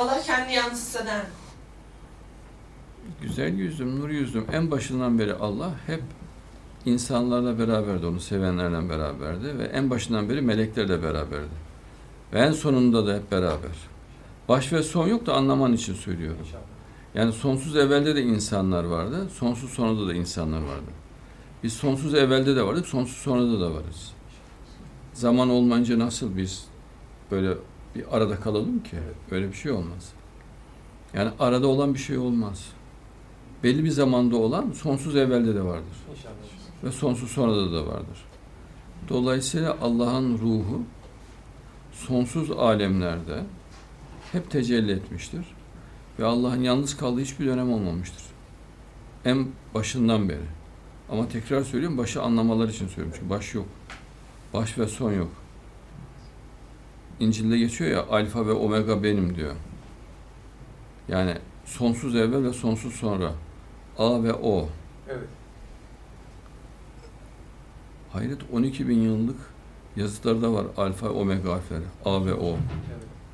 Allah kendi yansıtsa der? Güzel yüzlüm, nur yüzlüm. En başından beri Allah hep insanlarla beraberdi, onu sevenlerle beraberdi ve en başından beri meleklerle beraberdi. Ve en sonunda da hep beraber. Baş ve son yok da anlaman için söylüyorum. Yani sonsuz evvelde de insanlar vardı, sonsuz sonunda da insanlar vardı. Biz sonsuz evvelde de vardık, sonsuz sonunda da varız. Zaman olmayınca nasıl biz böyle bir arada kalalım ki? Öyle bir şey olmaz. Yani arada olan bir şey olmaz. Belli bir zamanda olan sonsuz evvelde de vardır. İnşallah. Ve sonsuz sonrada da vardır. Dolayısıyla Allah'ın ruhu sonsuz alemlerde hep tecelli etmiştir. Ve Allah'ın yalnız kaldığı hiçbir dönem olmamıştır. En başından beri. Ama tekrar söylüyorum başı anlamalar için söylüyorum. Çünkü baş yok. Baş ve son yok. İncil'de geçiyor ya alfa ve omega benim diyor. Yani sonsuz evvel ve sonsuz sonra. A ve O. Evet. Hayret 12 bin yıllık yazıtlarda var alfa omega harfleri. A ve O. Evet.